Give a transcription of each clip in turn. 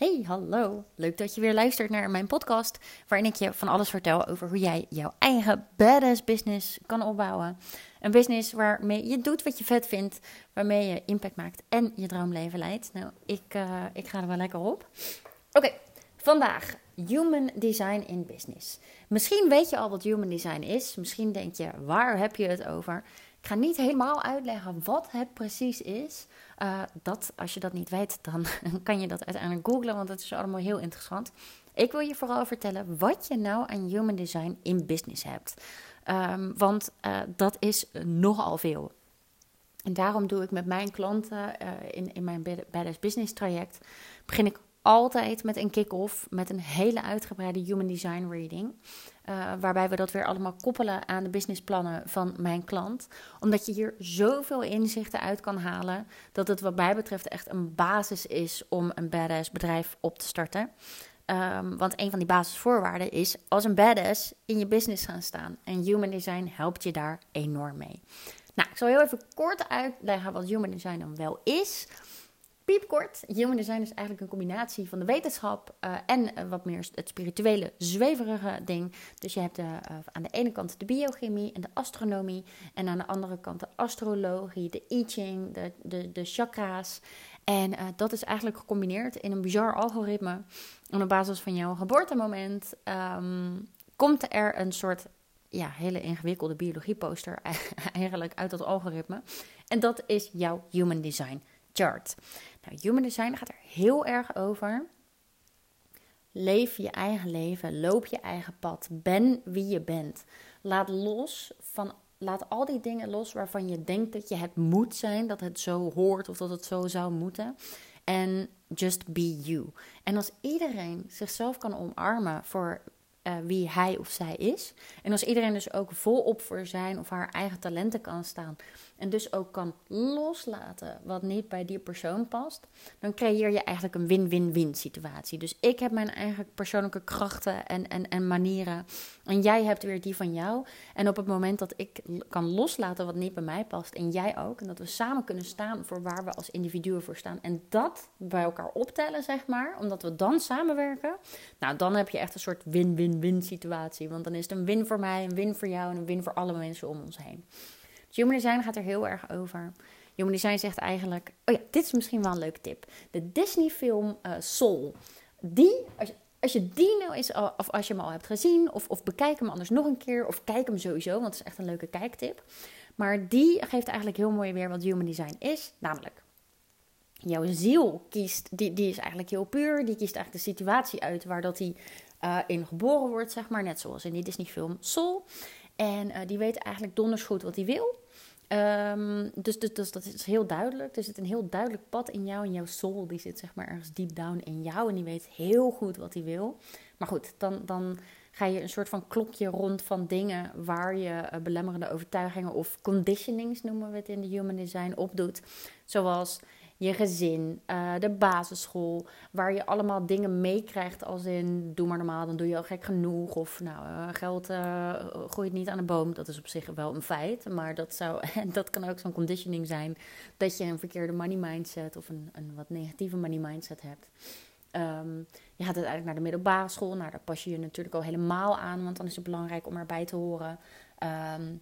Hey, hallo. Leuk dat je weer luistert naar mijn podcast, waarin ik je van alles vertel over hoe jij jouw eigen badass business kan opbouwen. Een business waarmee je doet wat je vet vindt, waarmee je impact maakt en je droomleven leidt. Nou, ik, uh, ik ga er wel lekker op. Oké, vandaag Human Design in Business. Misschien weet je al wat Human Design is. Misschien denk je, waar heb je het over? Ik ga niet helemaal uitleggen wat het precies is. Uh, dat, als je dat niet weet, dan kan je dat uiteindelijk googlen, want het is allemaal heel interessant. Ik wil je vooral vertellen wat je nou aan human design in business hebt. Um, want uh, dat is nogal veel. En daarom doe ik met mijn klanten uh, in, in mijn Badass Business traject, begin ik altijd met een kick-off, met een hele uitgebreide human design reading. Uh, waarbij we dat weer allemaal koppelen aan de businessplannen van mijn klant. Omdat je hier zoveel inzichten uit kan halen. Dat het wat mij betreft echt een basis is om een badass bedrijf op te starten. Um, want een van die basisvoorwaarden is als een badass in je business gaan staan. En human design helpt je daar enorm mee. Nou, ik zal heel even kort uitleggen wat human design dan wel is piepkort. Human design is eigenlijk een combinatie van de wetenschap uh, en uh, wat meer het spirituele, zweverige ding. Dus je hebt de, uh, aan de ene kant de biochemie en de astronomie. En aan de andere kant de astrologie, de I Ching, de, de, de chakra's. En dat is eigenlijk gecombineerd in een bizar algoritme. En op basis van jouw geboortemoment um, komt er een soort ja, hele ingewikkelde biologieposter eigenlijk uit dat algoritme. En dat is jouw human design chart. Nou, human design gaat er heel erg over. Leef je eigen leven, loop je eigen pad, ben wie je bent. Laat los van laat al die dingen los waarvan je denkt dat je het moet zijn, dat het zo hoort of dat het zo zou moeten. En just be you. En als iedereen zichzelf kan omarmen voor uh, wie hij of zij is. En als iedereen dus ook volop voor zijn of haar eigen talenten kan staan. En dus ook kan loslaten wat niet bij die persoon past. Dan creëer je eigenlijk een win-win-win situatie. Dus ik heb mijn eigen persoonlijke krachten en, en, en manieren. En jij hebt weer die van jou. En op het moment dat ik kan loslaten wat niet bij mij past. En jij ook. En dat we samen kunnen staan voor waar we als individuen voor staan. En dat bij elkaar optellen, zeg maar. Omdat we dan samenwerken. Nou, dan heb je echt een soort win-win win-win situatie. Want dan is het een win voor mij, een win voor jou en een win voor alle mensen om ons heen. Human design gaat er heel erg over. Human design zegt eigenlijk: Oh ja, dit is misschien wel een leuke tip. De Disney-film uh, Soul. Die, als je, die nou eens, of als je hem al hebt gezien, of, of bekijk hem anders nog een keer, of kijk hem sowieso, want het is echt een leuke kijktip. Maar die geeft eigenlijk heel mooi weer wat human design is. Namelijk, jouw ziel kiest, die, die is eigenlijk heel puur. Die kiest eigenlijk de situatie uit waar dat hij uh, in geboren wordt, zeg maar. Net zoals in die Disney-film Soul. En uh, die weet eigenlijk donders goed wat hij wil. Um, dus, dus, dus, dat is heel duidelijk. Er zit een heel duidelijk pad in jou. En jouw soul die zit zeg maar ergens deep down in jou. En die weet heel goed wat hij wil. Maar goed, dan, dan ga je een soort van klokje rond van dingen waar je uh, belemmerende overtuigingen of conditionings noemen we het in de human design opdoet. Zoals je gezin, uh, de basisschool, waar je allemaal dingen meekrijgt als in doe maar normaal, dan doe je al gek genoeg. Of nou, uh, geld uh, groeit niet aan de boom. Dat is op zich wel een feit, maar dat, zou, dat kan ook zo'n conditioning zijn dat je een verkeerde money mindset of een, een wat negatieve money mindset hebt. Um, je gaat uiteindelijk naar de middelbare school. Nou, daar pas je je natuurlijk al helemaal aan, want dan is het belangrijk om erbij te horen. Um,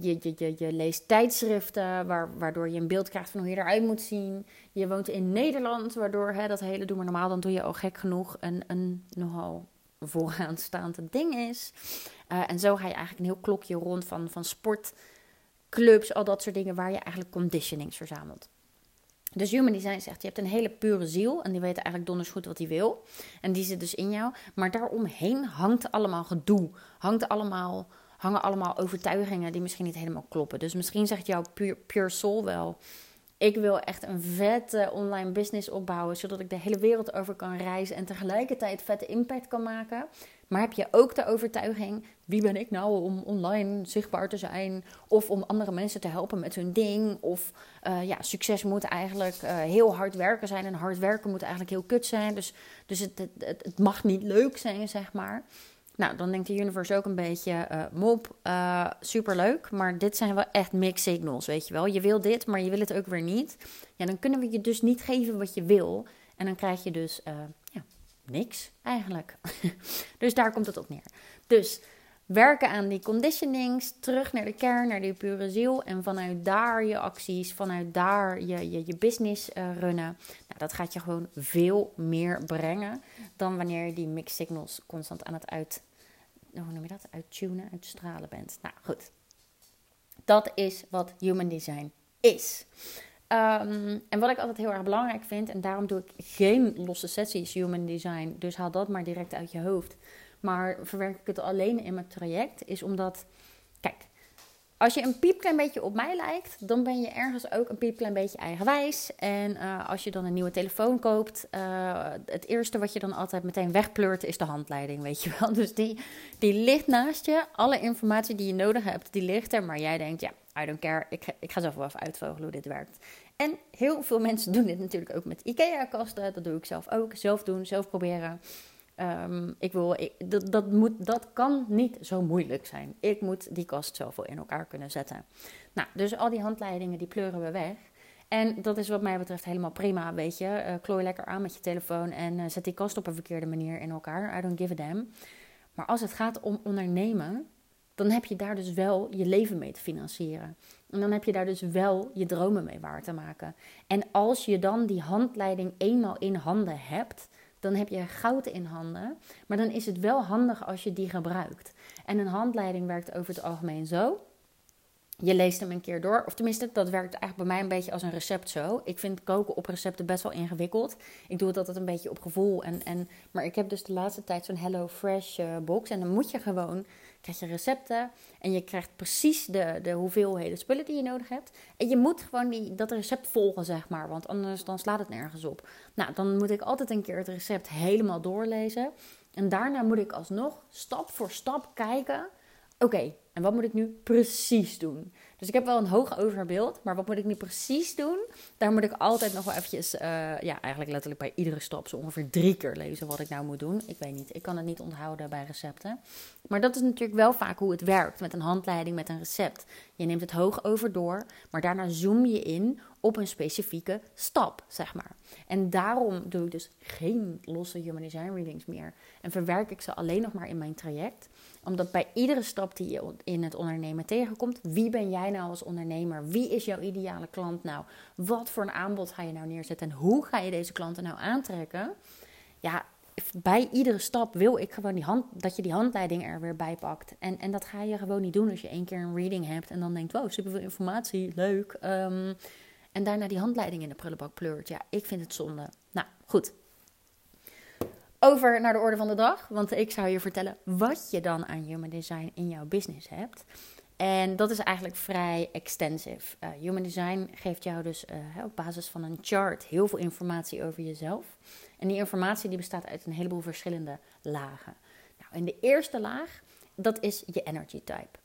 je, je, je, leest tijdschriften waar, waardoor je een beeld krijgt van hoe je eruit moet zien. Je woont in Nederland, waardoor hè, dat hele doe maar normaal, dan doe je al gek genoeg een, een nogal vooraanstaand ding is. Uh, en zo ga je eigenlijk een heel klokje rond van, van sportclubs, al dat soort dingen waar je eigenlijk conditionings verzamelt. Dus Human Design zegt, je hebt een hele pure ziel en die weet eigenlijk donders goed wat hij wil. En die zit dus in jou. Maar daaromheen hangt allemaal gedoe, hangt allemaal hangen allemaal overtuigingen die misschien niet helemaal kloppen. Dus misschien zegt jouw pure, pure soul wel. Ik wil echt een vette online business opbouwen, zodat ik de hele wereld over kan reizen en tegelijkertijd vette impact kan maken. Maar heb je ook de overtuiging, wie ben ik nou om online zichtbaar te zijn? Of om andere mensen te helpen met hun ding? Of uh, ja, succes moet eigenlijk uh, heel hard werken zijn en hard werken moet eigenlijk heel kut zijn. Dus, dus het, het mag niet leuk zijn, zeg maar. Nou, dan denkt de universe ook een beetje, uh, mop, uh, superleuk, maar dit zijn wel echt mixed signals, weet je wel. Je wil dit, maar je wil het ook weer niet. Ja, dan kunnen we je dus niet geven wat je wil. En dan krijg je dus uh, ja, niks eigenlijk. dus daar komt het op neer. Dus werken aan die conditionings, terug naar de kern, naar die pure ziel. En vanuit daar je acties, vanuit daar je, je, je business uh, runnen. Nou, dat gaat je gewoon veel meer brengen dan wanneer je die mixed signals constant aan het uit, hoe noem je dat? uittunen, uitstralen bent. Nou goed, dat is wat human design is. Um, en wat ik altijd heel erg belangrijk vind, en daarom doe ik geen losse sessies human design, dus haal dat maar direct uit je hoofd. Maar verwerk ik het alleen in mijn traject, is omdat, kijk, als je een piepklein beetje op mij lijkt, dan ben je ergens ook een piepklein beetje eigenwijs. En uh, als je dan een nieuwe telefoon koopt, uh, het eerste wat je dan altijd meteen wegpleurt is de handleiding, weet je wel. Dus die, die ligt naast je. Alle informatie die je nodig hebt, die ligt er. Maar jij denkt, ja, I don't care, ik, ik ga zelf wel even uitvogelen hoe dit werkt. En heel veel mensen doen dit natuurlijk ook met IKEA-kasten. Dat doe ik zelf ook. Zelf doen, zelf proberen. Ehm, ik wil, dat, dat, moet, dat kan niet zo moeilijk zijn. Ik moet die kast zoveel in elkaar kunnen zetten. Nou, dus al die handleidingen die pleuren we weg. En dat is wat mij betreft helemaal prima, weet je. Uh, klooi lekker aan met je telefoon en uh, zet die kast op een verkeerde manier in elkaar. I don't give a damn. Maar als het gaat om ondernemen, dan heb je daar dus wel je leven mee te financieren. En dan heb je daar dus wel je dromen mee waar te maken. En als je dan die handleiding eenmaal in handen hebt, dan heb je goud in handen. Maar dan is het wel handig als je die gebruikt. En een handleiding werkt over het algemeen zo. Je leest hem een keer door. Of tenminste, dat werkt eigenlijk bij mij een beetje als een recept zo. Ik vind koken op recepten best wel ingewikkeld. Ik doe het altijd een beetje op gevoel. En, en, maar ik heb dus de laatste tijd zo'n Hello Fresh uh, box. En dan moet je gewoon krijg je recepten en je krijgt precies de, de hoeveelheden spullen die je nodig hebt. En je moet gewoon die, dat recept volgen, zeg maar, want anders dan slaat het nergens op. Nou, dan moet ik altijd een keer het recept helemaal doorlezen. En daarna moet ik alsnog stap voor stap kijken. Oké, en wat moet ik nu precies doen? Dus ik heb wel een hoog overbeeld, maar wat moet ik nu precies doen? Daar moet ik altijd nog wel eventjes, uh, ja, eigenlijk letterlijk bij iedere stap zo ongeveer drie keer lezen wat ik nou moet doen. Ik weet niet, ik kan het niet onthouden bij recepten. Maar dat is natuurlijk wel vaak hoe het werkt met een handleiding, met een recept. Je neemt het hoog over door, maar daarna zoom je in op een specifieke stap, zeg maar. En daarom doe ik dus geen losse human design readings meer. En verwerk ik ze alleen nog maar in mijn traject omdat bij iedere stap die je in het ondernemen tegenkomt, wie ben jij nou als ondernemer? Wie is jouw ideale klant nou? Wat voor een aanbod ga je nou neerzetten? En hoe ga je deze klanten nou aantrekken? Ja, bij iedere stap wil ik gewoon die hand, dat je die handleiding er weer bij pakt. En, en dat ga je gewoon niet doen als je één keer een reading hebt en dan denkt, wow, superveel informatie, leuk. Um, en daarna die handleiding in de prullenbak pleurt. Ja, ik vind het zonde. Nou, goed over naar de orde van de dag. Want ik zou je vertellen wat je dan aan human design in jouw business hebt. En dat is eigenlijk vrij extensive. Uh, human design geeft jou dus uh, op basis van een chart heel veel informatie over jezelf. En die informatie die bestaat uit een heleboel verschillende lagen. Nou, en de eerste laag, dat is je energy type.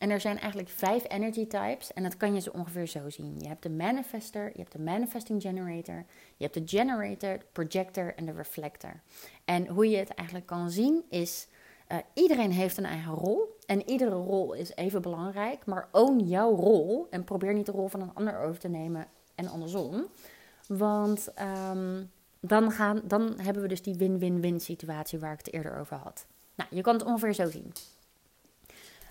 En er zijn eigenlijk vijf energy types en dat kan je zo ongeveer zo zien. Je hebt de manifester, je hebt de manifesting generator, je hebt de generator, de projector en de reflector. En hoe je het eigenlijk kan zien is, uh, iedereen heeft een eigen rol en iedere rol is even belangrijk, maar own jouw rol en probeer niet de rol van een ander over te nemen en andersom. Want um, dan, gaan, dan hebben we dus die win-win-win situatie waar ik het eerder over had. Nou, je kan het ongeveer zo zien.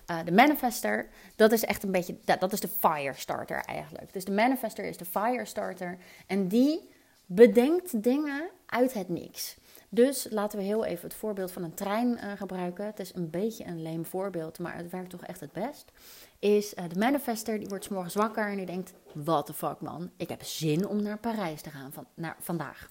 Uh, de manifester, dat is echt een beetje, dat, is de firestarter eigenlijk. Dus de manifester is de firestarter en die bedenkt dingen uit het niks. Dus laten we heel even het voorbeeld van een trein uh, gebruiken. Het is een beetje een leem voorbeeld, maar het werkt toch echt het best. Is uh, de manifester, die wordt s morgens wakker en die denkt: What the fuck man, ik heb zin om naar Parijs te gaan van, naar, vandaag.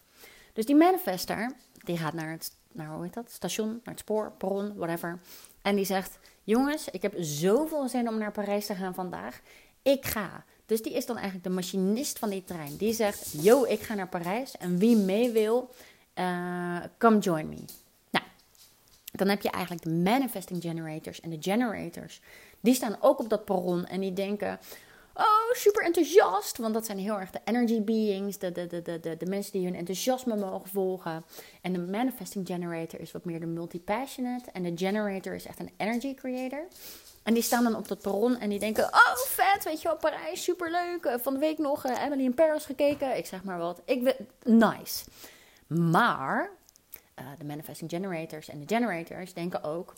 Dus die manifester, die gaat naar het naar, hoe heet dat? station, naar het spoor, perron, whatever. En die zegt: Jongens, ik heb zoveel zin om naar Parijs te gaan vandaag. Ik ga. Dus die is dan eigenlijk de machinist van die trein. Die zegt: Yo, ik ga naar Parijs. En wie mee wil, uh, come join me. Nou, dan heb je eigenlijk de manifesting generators en de generators. Die staan ook op dat perron en die denken: oh, super enthousiast. Want dat zijn heel erg de energy beings, de, de, de, de, de mensen die hun enthousiasme mogen volgen. En de manifesting generator is wat meer de multi-passionate. En de generator is echt een energy creator. En die staan dan op dat perron en die denken: Oh, vet, weet je wel, Parijs, super leuk. Eh, van de week nog uh, Emily in Paris gekeken. Ik zeg maar wat. Ik nice. Maar uh, de manifesting generators en de generators denken ook.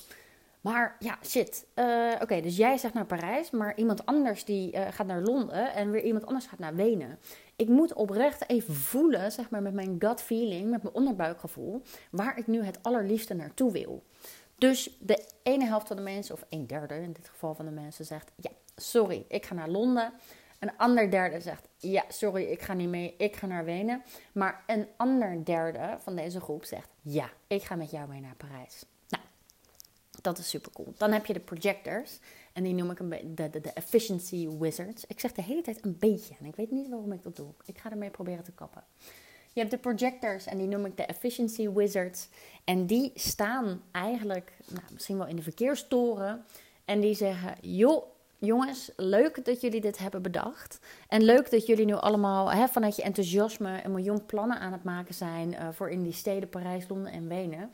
Maar ja, shit. Uh, Oké, dus jij zegt naar Parijs, maar iemand anders die uh, gaat naar Londen en weer iemand anders gaat naar Wenen. Ik moet oprecht even voelen, zeg maar, met mijn gut feeling, met mijn onderbuikgevoel, waar ik nu het allerliefste naartoe wil. Dus de ene helft van de mensen, of een derde in dit geval van de mensen, zegt: Ja, sorry, ik ga naar Londen. Een ander derde zegt: Ja, sorry, ik ga niet mee, ik ga naar Wenen. Maar een ander derde van deze groep zegt: Ja, ik ga met jou mee naar Parijs. Dat is super cool. Dan heb je de projectors. En die noem ik een de, de, de efficiency wizards. Ik zeg de hele tijd een beetje. En ik weet niet waarom ik dat doe. Ik ga ermee proberen te kappen. Je hebt de projectors en die noem ik de efficiency wizards. En die staan eigenlijk nou, misschien wel in de verkeerstoren. En die zeggen: joh, jongens, leuk dat jullie dit hebben bedacht. En leuk dat jullie nu allemaal hè, vanuit je enthousiasme een miljoen plannen aan het maken zijn uh, voor in die steden Parijs, Londen en Wenen.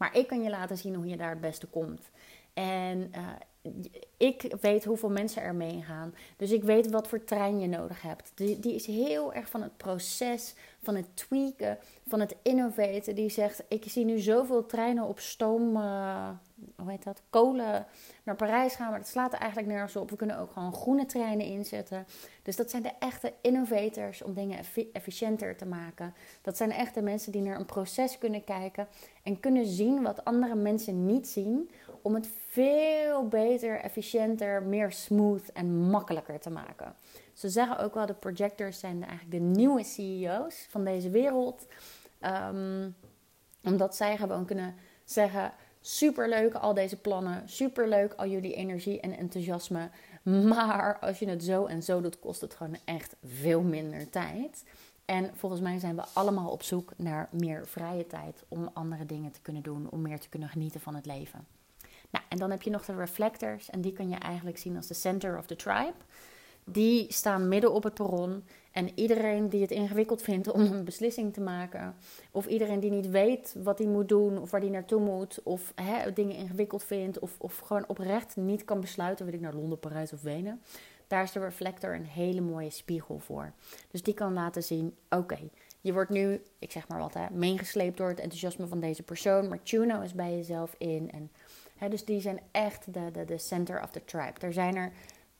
Maar ik kan je laten zien hoe je daar het beste komt. En uh, ik weet hoeveel mensen er mee gaan. Dus ik weet wat voor trein je nodig hebt. Die, die is heel erg van het proces, van het tweaken, van het innovaten. Die zegt: Ik zie nu zoveel treinen op stoom, uh, hoe heet dat? Kolen naar Parijs gaan. Maar dat slaat er eigenlijk nergens op. We kunnen ook gewoon groene treinen inzetten. Dus dat zijn de echte innovators om dingen efficiënter te maken. Dat zijn de echte mensen die naar een proces kunnen kijken en kunnen zien wat andere mensen niet zien om het veel beter, efficiënter, meer smooth en makkelijker te maken. Ze zeggen ook wel, de projectors zijn eigenlijk de nieuwe CEO's van deze wereld. Um, omdat zij gewoon kunnen zeggen, superleuk al deze plannen, superleuk al jullie energie en enthousiasme. Maar als je het zo en zo doet, kost het gewoon echt veel minder tijd. En volgens mij zijn we allemaal op zoek naar meer vrije tijd om andere dingen te kunnen doen, om meer te kunnen genieten van het leven. Nou, en dan heb je nog de reflectors en die kan je eigenlijk zien als de center of the tribe. Die staan midden op het perron en iedereen die het ingewikkeld vindt om een beslissing te maken, of iedereen die niet weet wat hij moet doen of waar hij naartoe moet, of hè, dingen ingewikkeld vindt, of, of gewoon oprecht niet kan besluiten: wil ik naar Londen, Parijs of Wenen. Daar is de reflector een hele mooie spiegel voor. Dus die kan laten zien: oké, je wordt nu, ik zeg maar wat, hè, meegesleept door het enthousiasme van deze persoon, maar nou eens bij jezelf in en dus die zijn echt de, de, de center of the tribe. Daar zijn er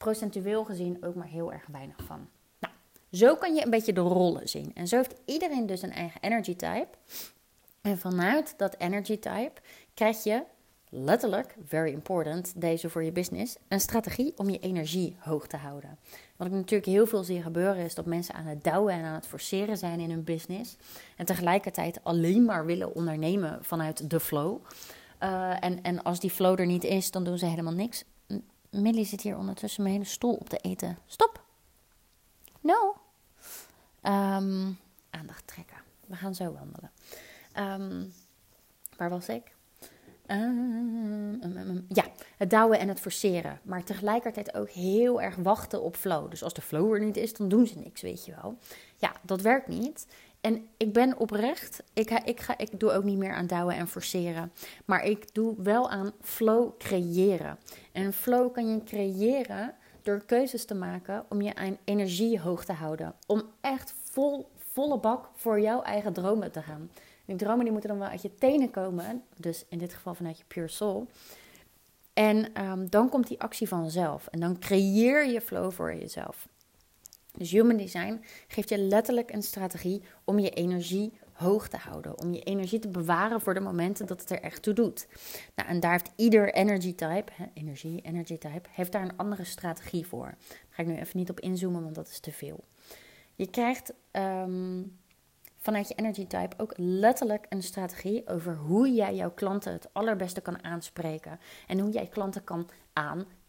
procentueel gezien ook maar heel erg weinig van. Nou, zo kan je een beetje de rollen zien. En zo heeft iedereen dus een eigen energy type. En vanuit dat energy type krijg je letterlijk, very important, deze voor je business, een strategie om je energie hoog te houden. Wat ik natuurlijk heel veel zie gebeuren is dat mensen aan het douwen en aan het forceren zijn in hun business. En tegelijkertijd alleen maar willen ondernemen vanuit de flow. Uh, en, en als die flow er niet is, dan doen ze helemaal niks. Millie zit hier ondertussen mijn hele stoel op te eten. Stop! No! Um, aandacht trekken. We gaan zo wandelen. Um, waar was ik? Um, ja, het douwen en het forceren. Maar tegelijkertijd ook heel erg wachten op flow. Dus als de flow er niet is, dan doen ze niks, weet je wel. Ja, dat werkt niet. En ik ben oprecht, ik, ik, ga, ik doe ook niet meer aan douwen en forceren. Maar ik doe wel aan flow creëren. En flow kan je creëren door keuzes te maken om je energie hoog te houden. Om echt vol, volle bak voor jouw eigen dromen te gaan. Die dromen die moeten dan wel uit je tenen komen. Dus in dit geval vanuit je pure soul. En ehm, dan komt die actie vanzelf. En dan creëer je flow voor jezelf. Dus Human Design geeft je letterlijk een strategie om je energie hoog te houden. Om je energie te bewaren voor de momenten dat het er echt toe doet. Nou, en daar heeft ieder energy type, hè, energie, energy type, heeft daar een andere strategie voor. Daar ga ik nu even niet op inzoomen, want dat is te veel. Je krijgt ehm, vanuit je energy type ook letterlijk een strategie over hoe jij jouw klanten het allerbeste kan aanspreken. En hoe jij klanten kan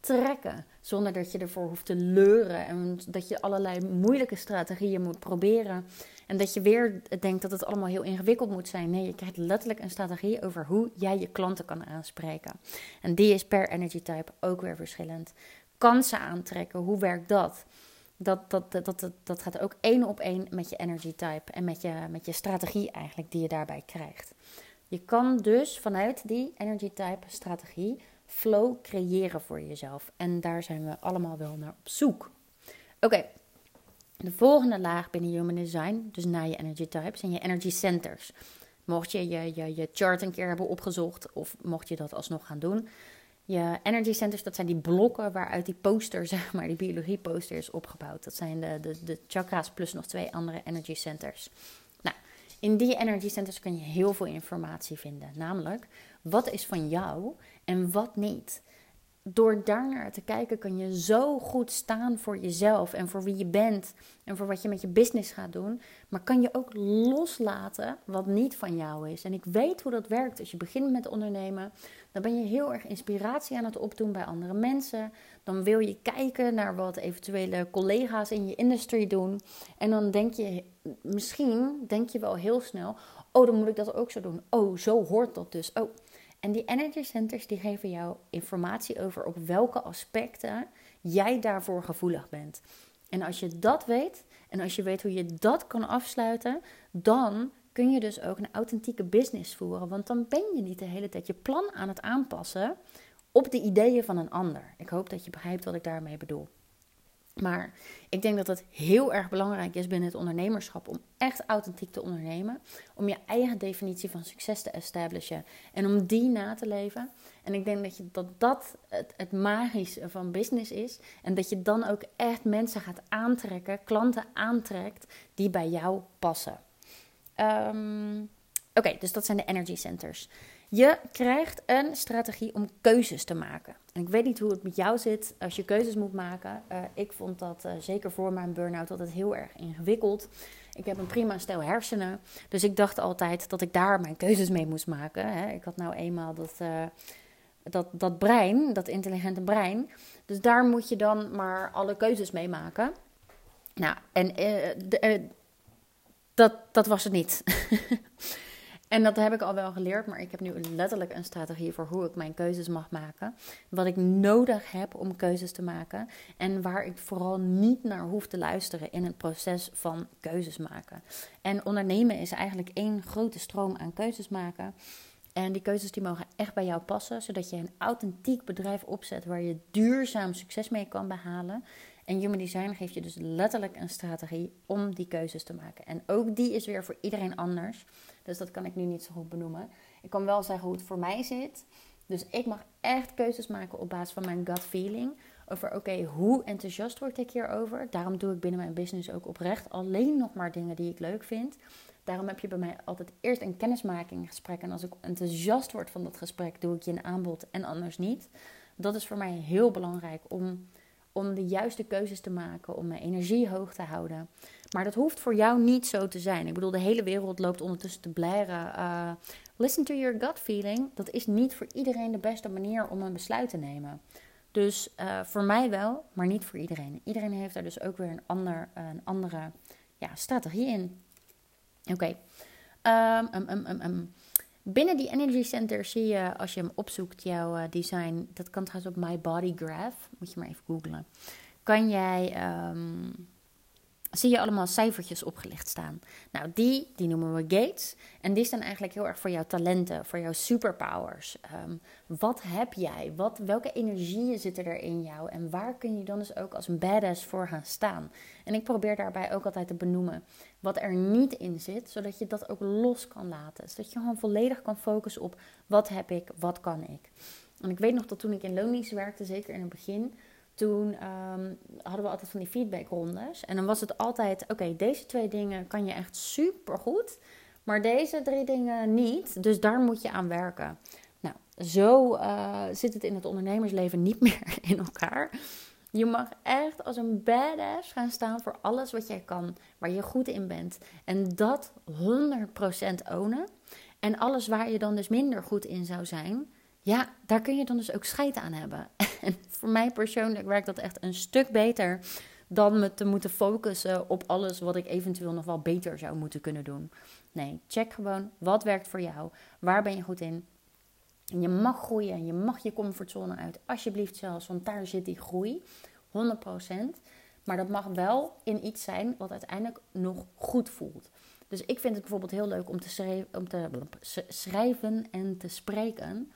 aantrekken. Zonder dat je ervoor hoeft te leuren. En dat je allerlei moeilijke strategieën moet proberen. En dat je weer denkt dat het allemaal heel ingewikkeld moet zijn. Nee, je krijgt letterlijk een strategie over hoe jij je klanten kan aanspreken. En die is per energy type ook weer verschillend. Kansen aantrekken, hoe werkt dat? Dat, dat, dat, dat, dat gaat ook één op één met je energy type en met je, met je strategie eigenlijk die je daarbij krijgt. Je kan dus vanuit die energy type strategie flow creëren voor jezelf. En daar zijn we allemaal wel naar op zoek. Oké, De volgende laag binnen Human Design, dus na je energy types, zijn je energy centers. Mocht je je, je je chart een keer hebben opgezocht of mocht je dat alsnog gaan doen. Je energy centers, dat zijn die blokken waaruit die poster, zeg maar, die biologie poster is opgebouwd. Dat zijn de, de, de chakra's plus nog twee andere energy centers. Nou, in die energy centers kun je heel veel informatie vinden. Namelijk, wat is van jou en wat niet door daarnaar te kijken kun je zo goed staan voor jezelf en voor wie je bent en voor wat je met je business gaat doen. Maar kan je ook loslaten wat niet van jou is. En ik weet hoe dat werkt. Als je begint met ondernemen, dan ben je heel erg inspiratie aan het opdoen bij andere mensen. Dan wil je kijken naar wat eventuele collega's in je industry doen. En dan denk je, misschien denk je wel heel snel, oh dan moet ik dat ook zo doen. Oh, zo hoort dat dus. Oh. En die energy centers die geven jou informatie over op welke aspecten jij daarvoor gevoelig bent. En als je dat weet en als je weet hoe je dat kan afsluiten, dan kun je dus ook een authentieke business voeren. Want dan ben je niet de hele tijd je plan aan het aanpassen op de ideeën van een ander. Ik hoop dat je begrijpt wat ik daarmee bedoel. Maar ik denk dat het heel erg belangrijk is binnen het ondernemerschap om echt authentiek te ondernemen. Om je eigen definitie van succes te establishen en om die na te leven. En ik denk dat je, dat, dat het, het magische van business is. En dat je dan ook echt mensen gaat aantrekken, klanten aantrekt die bij jou passen. Ehm, oké, dus dat zijn de energy centers. Je krijgt een strategie om keuzes te maken. En ik weet niet hoe het met jou zit als je keuzes moet maken. Uh, ik vond dat uh, zeker voor mijn burn-out altijd heel erg ingewikkeld. Ik heb een prima stel hersenen. Dus ik dacht altijd dat ik daar mijn keuzes mee moest maken. Hè. Ik had nou eenmaal dat, uh, dat, dat brein, dat intelligente brein. Dus daar moet je dan maar alle keuzes mee maken. Nou, en dat, dat was het niet. En dat heb ik al wel geleerd, maar ik heb nu letterlijk een strategie voor hoe ik mijn keuzes mag maken. Wat ik nodig heb om keuzes te maken. En waar ik vooral niet naar hoef te luisteren in het proces van keuzes maken. En ondernemen is eigenlijk één grote stroom aan keuzes maken. En die keuzes die mogen echt bij jou passen, zodat je een authentiek bedrijf opzet waar je duurzaam succes mee kan behalen. En Human Design geeft je dus letterlijk een strategie om die keuzes te maken. En ook die is weer voor iedereen anders. Dus dat kan ik nu niet zo goed benoemen. Ik kan wel zeggen hoe het voor mij zit. Dus ik mag echt keuzes maken op basis van mijn gut feeling. Over oké, hoe enthousiast word ik hierover? Daarom doe ik binnen mijn business ook oprecht alleen nog maar dingen die ik leuk vind. Daarom heb je bij mij altijd eerst een kennismakinggesprek. En als ik enthousiast word van dat gesprek, doe ik je een aanbod en anders niet. Dat is voor mij heel belangrijk om om de juiste keuzes te maken, om mijn energie hoog te houden. Maar dat hoeft voor jou niet zo te zijn. Ik bedoel, de hele wereld loopt ondertussen te blaren. Uh, listen to your gut feeling. Dat is niet voor iedereen de beste manier om een besluit te nemen. Dus uh, voor mij wel, maar niet voor iedereen. Iedereen heeft daar dus ook weer een, ander, een andere ja, strategie in. Oké. Okay. Um, um, um, Binnen die energy center zie je, als je hem opzoekt, jouw uh, design. Dat kan trouwens op My Body Graph. Moet je maar even googlen. Kan jij um, zie je allemaal cijfertjes opgelicht staan. Nou, die, die noemen we gates. En die staan eigenlijk heel erg voor jouw talenten, voor jouw superpowers. Um, wat heb jij? Wat, welke energieën zitten er in jou? En waar kun je dan dus ook als badass voor gaan staan? En ik probeer daarbij ook altijd te benoemen wat er niet in zit, zodat je dat ook los kan laten. Zodat je gewoon volledig kan focussen op wat heb ik, wat kan ik. En ik weet nog dat toen ik in loondienst werkte, zeker in het begin toen um, hadden we altijd van die feedbackrondes. En dan was het altijd: oké, deze twee dingen kan je echt super goed, maar deze drie dingen niet. Dus daar moet je aan werken. Nou, zo uh, zit het in het ondernemersleven niet meer in elkaar. Je mag echt als een badass gaan staan voor alles wat jij kan, waar je goed in bent. En dat 100% ownen. En alles waar je dan dus minder goed in zou zijn, ja, daar kun je dan dus ook scheid aan hebben. En voor mij persoonlijk werkt dat echt een stuk beter dan me te moeten focussen op alles wat ik eventueel nog wel beter zou moeten kunnen doen. Nee, check gewoon wat werkt voor jou. Waar ben je goed in? En je mag groeien en je mag je comfortzone uit. Alsjeblieft zelfs, want daar zit die groei. 100%. Maar dat mag wel in iets zijn wat uiteindelijk nog goed voelt. Dus ik vind het bijvoorbeeld heel leuk om te, schrijven, om te schrijven en te spreken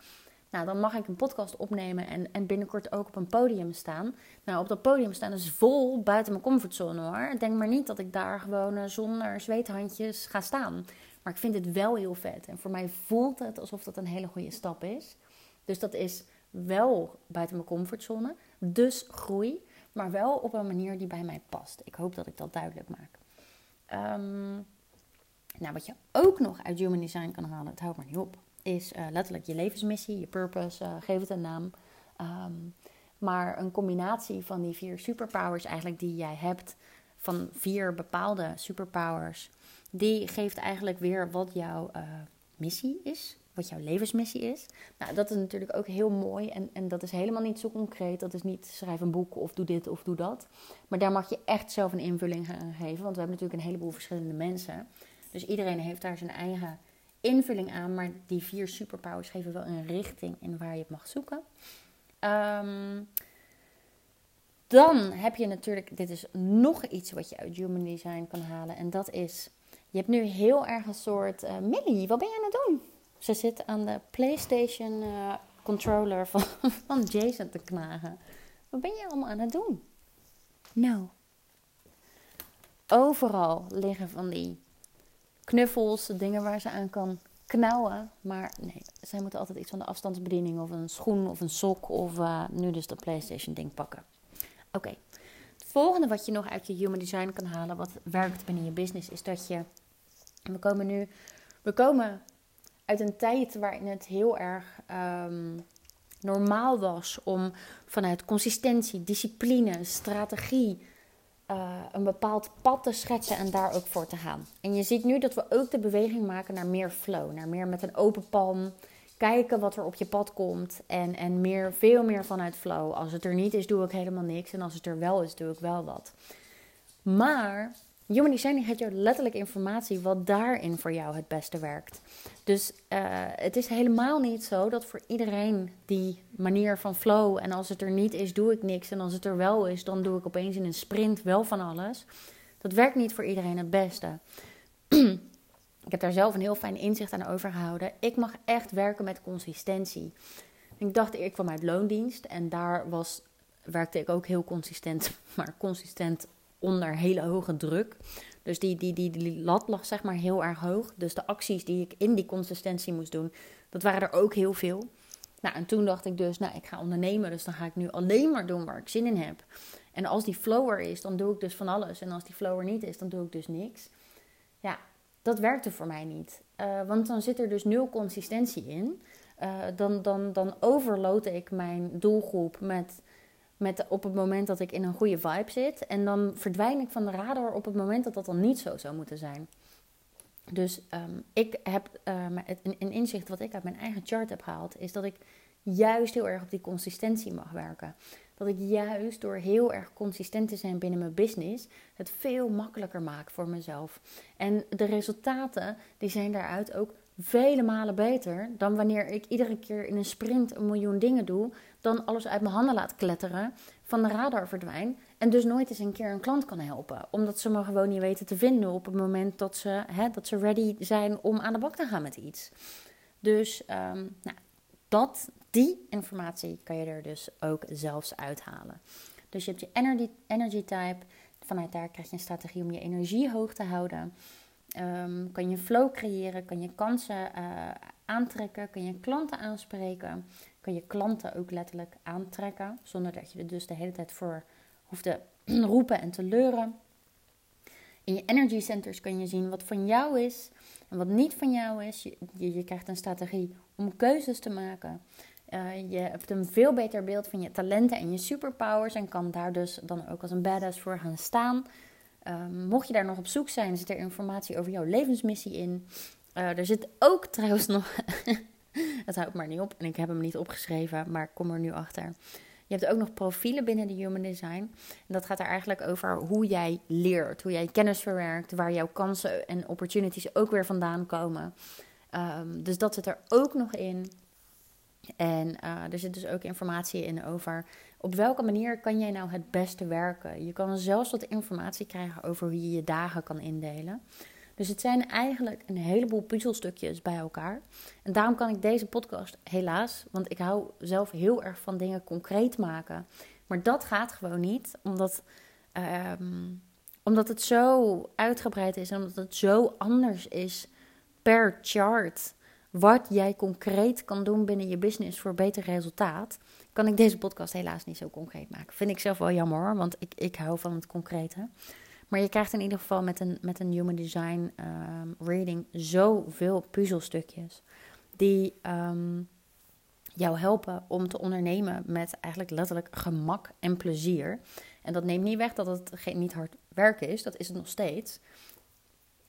Nou, dan mag ik een podcast opnemen en, en binnenkort ook op een podium staan. Nou, op dat podium staan is vol buiten mijn comfortzone hoor. Denk maar niet dat ik daar gewoon uh, zonder zweethandjes ga staan. Maar ik vind het wel heel vet. En voor mij voelt het alsof dat een hele goede stap is. Dus dat is wel buiten mijn comfortzone. Dus groei. Maar wel op een manier die bij mij past. Ik hoop dat ik dat duidelijk maak. Um, nou, wat je ook nog uit Human Design kan halen, het houdt maar niet op, is uh, letterlijk je levensmissie, je purpose, uh, geef het een naam. Um, maar een combinatie van die vier superpowers eigenlijk die jij hebt, van vier bepaalde superpowers, die geeft eigenlijk weer wat jouw uh, missie is, wat jouw levensmissie is. Nou, dat is natuurlijk ook heel mooi en, en dat is helemaal niet zo concreet. Dat is niet schrijf een boek of doe dit of doe dat. Maar daar mag je echt zelf een invulling aan geven, want we hebben natuurlijk een heleboel verschillende mensen. Dus iedereen heeft daar zijn eigen invulling aan, maar die vier superpowers geven wel een richting in waar je het mag zoeken. Ehm, dan heb je natuurlijk, dit is nog iets wat je uit Human Design kan halen. En dat is, je hebt nu heel erg een soort, uh, Millie, wat ben je aan het doen? Ze zit aan de PlayStation uh, controller van, van Jason te knagen. Wat ben je allemaal aan het doen? Nou, overal liggen van die knuffels, dingen waar ze aan kan knauwen. Maar nee, zij moeten altijd iets van de afstandsbediening of een schoen of een sok of uh, nu dus dat PlayStation ding pakken. Oké, het volgende wat je nog uit je human design kan halen, wat werkt binnen je business, is dat je, we komen nu, we komen uit een tijd waarin het heel erg um, normaal was om vanuit consistentie, discipline, strategie, uh, een bepaald pad te schetsen en daar ook voor te gaan. En je ziet nu dat we ook de beweging maken naar meer flow, naar meer met een open palm. Kijken wat er op je pad komt en, en meer, veel meer vanuit flow. Als het er niet is, doe ik helemaal niks. En als het er wel is, doe ik wel wat. Maar Human Design geeft jou letterlijk informatie wat daarin voor jou het beste werkt. Dus uh, het is helemaal niet zo dat voor iedereen die manier van flow en als het er niet is, doe ik niks. En als het er wel is, dan doe ik opeens in een sprint wel van alles. Dat werkt niet voor iedereen het beste. ik heb daar zelf een heel fijn inzicht aan overgehouden. Ik mag echt werken met consistentie. Ik dacht, ik kwam uit loondienst en daar was, werkte ik ook heel consistent, maar consistent onder hele hoge druk. Dus die, die, die, die lat lag zeg maar heel erg hoog. Dus de acties die ik in die consistentie moest doen, dat waren er ook heel veel. Nou, en toen dacht ik dus, nou, ik ga ondernemen, dus dan ga ik nu alleen maar doen waar ik zin in heb. En als die flower is, dan doe ik dus van alles. En als die flower niet is, dan doe ik dus niks. Ja, dat werkte voor mij niet. Uh, want dan zit er dus nul consistentie in. Uh, dan, dan, dan overload ik mijn doelgroep met met, op het moment dat ik in een goede vibe zit. En dan verdwijn ik van de radar op het moment dat dat dan niet zo zou moeten zijn. Dus um, ik heb een, een inzicht wat ik uit mijn eigen chart heb gehaald, is dat ik juist heel erg op die consistentie mag werken. Dat ik juist door heel erg consistent te zijn binnen mijn business het veel makkelijker maak voor mezelf. En de resultaten die zijn daaruit ook vele malen beter dan wanneer ik iedere keer in een sprint een miljoen dingen doe, dan alles uit mijn handen laat kletteren, van de radar verdwijn en dus nooit eens een keer een klant kan helpen. Omdat ze me gewoon niet weten te vinden op het moment dat ze, hè, dat ze ready zijn om aan de bak te gaan met iets. Dus um, nou, dat, die informatie kan je er dus ook zelfs uithalen. Dus je hebt je energy, energy type. Vanuit daar krijg je een strategie om je energie hoog te houden. Um, kan je flow creëren, kan je kansen uh, aantrekken, kan je klanten aanspreken, kan je klanten ook letterlijk aantrekken, zonder dat je er dus de hele tijd voor hoeft te roepen en te leuren. In je energy centers kan je zien wat van jou is en wat niet van jou is. Je, je, krijgt een strategie om keuzes te maken. Uh, je hebt een veel beter beeld van je talenten en je superpowers en kan daar dus dan ook als een badass voor gaan staan. Um, mocht je daar nog op zoek zijn, zit er informatie over jouw levensmissie in. Uh, er zit ook trouwens nog. het houdt maar niet op en ik heb hem niet opgeschreven, maar ik kom er nu achter. Je hebt ook nog profielen binnen de Human Design. En dat gaat er eigenlijk over hoe jij leert, hoe jij kennis verwerkt, waar jouw kansen en opportunities ook weer vandaan komen. Um, dus dat zit er ook nog in. En uh, er zit dus ook informatie in over op welke manier kan jij nou het beste werken. Je kan zelfs wat informatie krijgen over hoe je je dagen kan indelen. Dus het zijn eigenlijk een heleboel puzzelstukjes bij elkaar. En daarom kan ik deze podcast helaas, want ik hou zelf heel erg van dingen concreet maken. Maar dat gaat gewoon niet, omdat, ehm, omdat het zo uitgebreid is en omdat het zo anders is per chart. Wat jij concreet kan doen binnen je business voor beter resultaat, kan ik deze podcast helaas niet zo concreet maken. Vind ik zelf wel jammer want ik, ik hou van het concrete. Maar je krijgt in ieder geval met een, met een Human Design um, reading zoveel puzzelstukjes die ehm, jou helpen om te ondernemen met eigenlijk letterlijk gemak en plezier. En dat neemt niet weg dat het geen, niet hard werken is, dat is het nog steeds.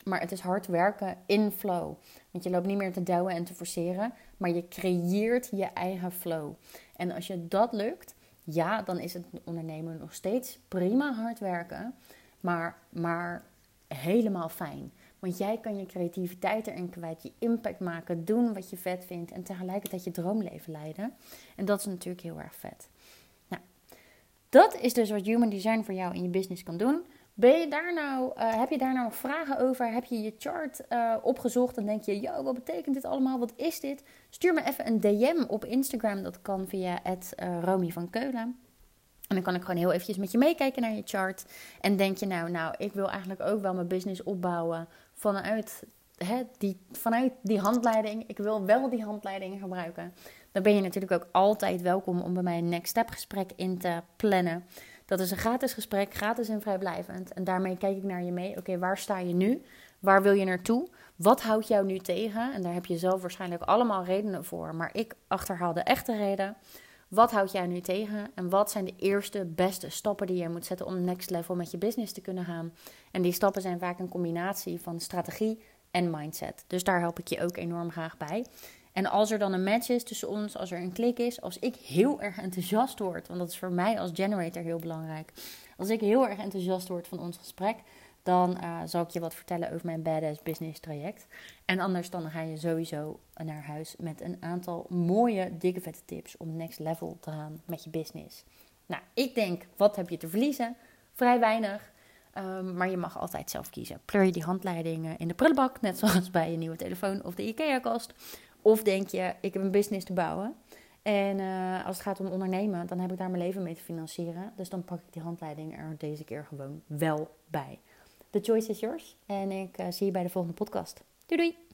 Maar het is hard werken in flow. Want je loopt niet meer te douwen en te forceren, maar je creëert je eigen flow. En als je dat lukt, ja, dan is het ondernemen nog steeds prima hard werken maar, maar helemaal fijn. Want jij kan je creativiteit erin kwijt, je impact maken, doen wat je vet vindt en tegelijkertijd je droomleven leiden. En dat is natuurlijk heel erg vet. Nou, dat is dus wat Human Design voor jou in je business kan doen. Ben je daar nou, uh, heb je daar nou vragen over? Heb je je chart uh, opgezocht en denk je, yo, wat betekent dit allemaal? Wat is dit? Stuur me even een DM op Instagram. Dat kan via het Romy van Keulen. En dan kan ik gewoon heel eventjes met je meekijken naar je chart. En denk je nou, nou, ik wil eigenlijk ook wel mijn business opbouwen vanuit, hè, die, vanuit die handleiding. Ik wil wel die handleiding gebruiken. Dan ben je natuurlijk ook altijd welkom om bij mij een next step gesprek in te plannen. Dat is een gratis gesprek, gratis en vrijblijvend. En daarmee kijk ik naar je mee. Oké, waar sta je nu? Waar wil je naartoe? Wat houdt jou nu tegen? En daar heb je zelf waarschijnlijk allemaal redenen voor. Maar ik achterhaal de echte reden. Wat houdt jij nu tegen? En wat zijn de eerste beste stappen die je moet zetten om next level met je business te kunnen gaan? En die stappen zijn vaak een combinatie van strategie en mindset. Dus daar help ik je ook enorm graag bij. En als er dan een match is tussen ons, als er een klik is, als ik heel erg enthousiast word, want dat is voor mij als generator heel belangrijk. Als ik heel erg enthousiast word van ons gesprek, dan uh, zal ik je wat vertellen over mijn Badass Business traject. En anders dan ga je sowieso naar huis met een aantal mooie, dikke vette tips om next level te gaan met je business. Nou, ik denk, wat heb je te verliezen? Vrij weinig. Um, maar je mag altijd zelf kiezen. Pleur je die handleidingen in de prullenbak, net zoals bij je nieuwe telefoon of de IKEA-kast. Of denk je, ik heb een business te bouwen. En uh, als het gaat om ondernemen, dan heb ik daar mijn leven mee te financieren. Dus dan pak ik die handleiding er deze keer gewoon wel bij. The choice is yours. En ik uh, zie je bij de volgende podcast. Doei doei!